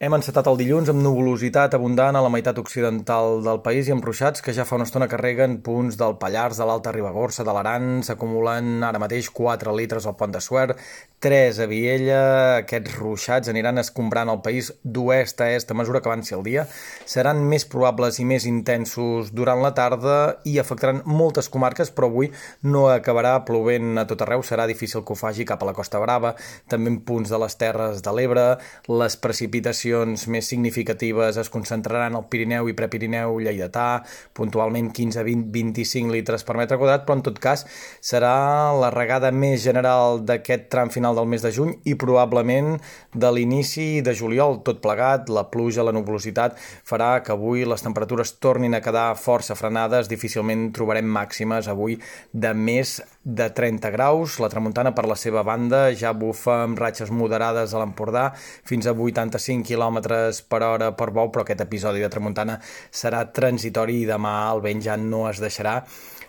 Hem encetat el dilluns amb nuvolositat abundant a la meitat occidental del país i amb ruixats que ja fa una estona carreguen punts del Pallars, de l'Alta Ribagorça, de l'Aran, s'acumulen ara mateix 4 litres al Pont de Suert, 3 a Viella. Aquests ruixats aniran escombrant el país d'oest a est a mesura que avanci el dia. Seran més probables i més intensos durant la tarda i afectaran moltes comarques, però avui no acabarà plovent a tot arreu. Serà difícil que ho faci cap a la Costa Brava, també en punts de les Terres de l'Ebre. Les precipitacions precipitacions més significatives es concentraran al Pirineu i Prepirineu lleidatà, puntualment 15, 20, 25 litres per metre quadrat, però en tot cas serà la regada més general d'aquest tram final del mes de juny i probablement de l'inici de juliol, tot plegat, la pluja, la nuvolositat farà que avui les temperatures tornin a quedar força frenades, difícilment trobarem màximes avui de més de 30 graus, la tramuntana per la seva banda ja bufa amb ratxes moderades a l'Empordà fins a 85 km km per hora per bou, però aquest episodi de tramuntana serà transitori i demà el vent ja no es deixarà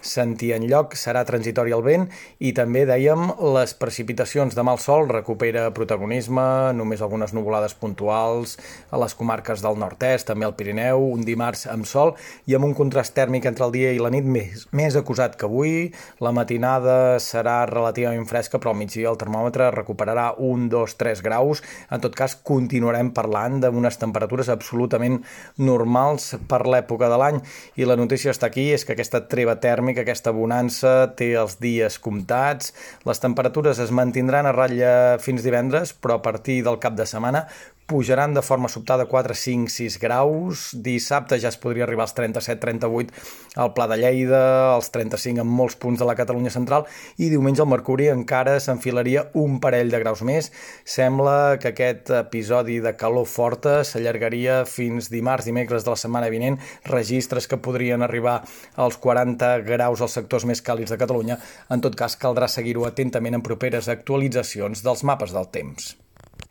sentir en lloc, serà transitori el vent i també, dèiem, les precipitacions de mal sol recupera protagonisme, només algunes nuvolades puntuals a les comarques del nord-est, també al Pirineu, un dimarts amb sol i amb un contrast tèrmic entre el dia i la nit més, més acusat que avui. La matinada serà relativament fresca, però al migdia el termòmetre recuperarà un, dos, tres graus. En tot cas, continuarem parlant d'unes temperatures absolutament normals per l'època de l'any i la notícia està aquí, és que aquesta treva tèrmica aquesta bonança, té els dies comptats, les temperatures es mantindran a ratlla fins divendres, però a partir del cap de setmana pujaran de forma sobtada 4, 5, 6 graus. Dissabte ja es podria arribar als 37-38 al Pla de Lleida, als 35 en molts punts de la Catalunya central i diumenge el Mercuri encara s'enfilaria un parell de graus més. Sembla que aquest episodi de calor forta s'allargaria fins dimarts, dimecres de la setmana vinent, registres que podrien arribar als 40 graus als sectors més càlids de Catalunya. En tot cas, caldrà seguir-ho atentament en properes actualitzacions dels mapes del temps.